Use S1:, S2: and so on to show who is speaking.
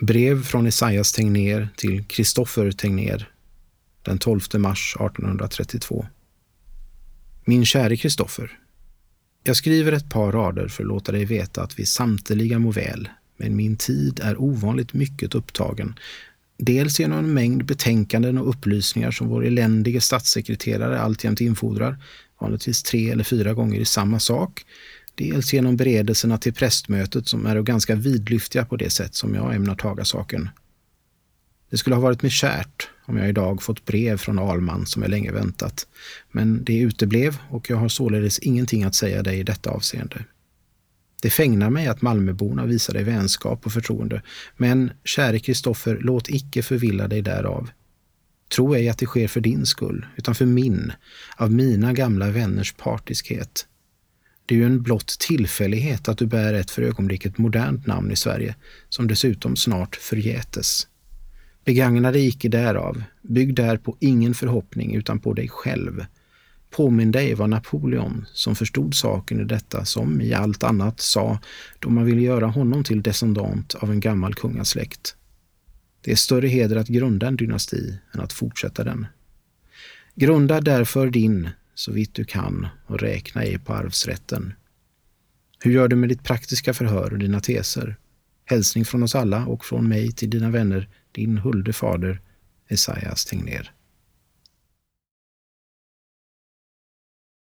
S1: Brev från Esaias Tegnér till Kristoffer Tegnér den 12 mars 1832. Min käre Kristoffer. Jag skriver ett par rader för att låta dig veta att vi samtliga mår väl, men min tid är ovanligt mycket upptagen. Dels genom en mängd betänkanden och upplysningar som vår eländige statssekreterare alltjämt infordrar, vanligtvis tre eller fyra gånger i samma sak, Dels genom beredelserna till prästmötet som är ganska vidlyftiga på det sätt som jag ämnar taga saken. Det skulle ha varit mig kärt om jag idag fått brev från Alman som jag länge väntat, men det uteblev och jag har således ingenting att säga dig i detta avseende. Det fängnar mig att Malmöborna visar dig vänskap och förtroende, men käre Kristoffer, låt icke förvilla dig därav. Tro ej att det sker för din skull, utan för min, av mina gamla vänners partiskhet. Det är ju en blott tillfällighet att du bär ett för ögonblicket modernt namn i Sverige, som dessutom snart förgätes. Begagna dig icke därav, bygg därpå ingen förhoppning utan på dig själv. Påminn dig vad Napoleon, som förstod saken i detta som i allt annat, sa då man ville göra honom till descendant av en gammal kungasläkt. Det är större heder att grunda en dynasti än att fortsätta den. Grunda därför din, så vitt du kan och räkna ej på arvsrätten. Hur gör du med ditt praktiska förhör och dina teser? Hälsning från oss alla och från mig till dina vänner, din hulde fader Esaias Tegnér.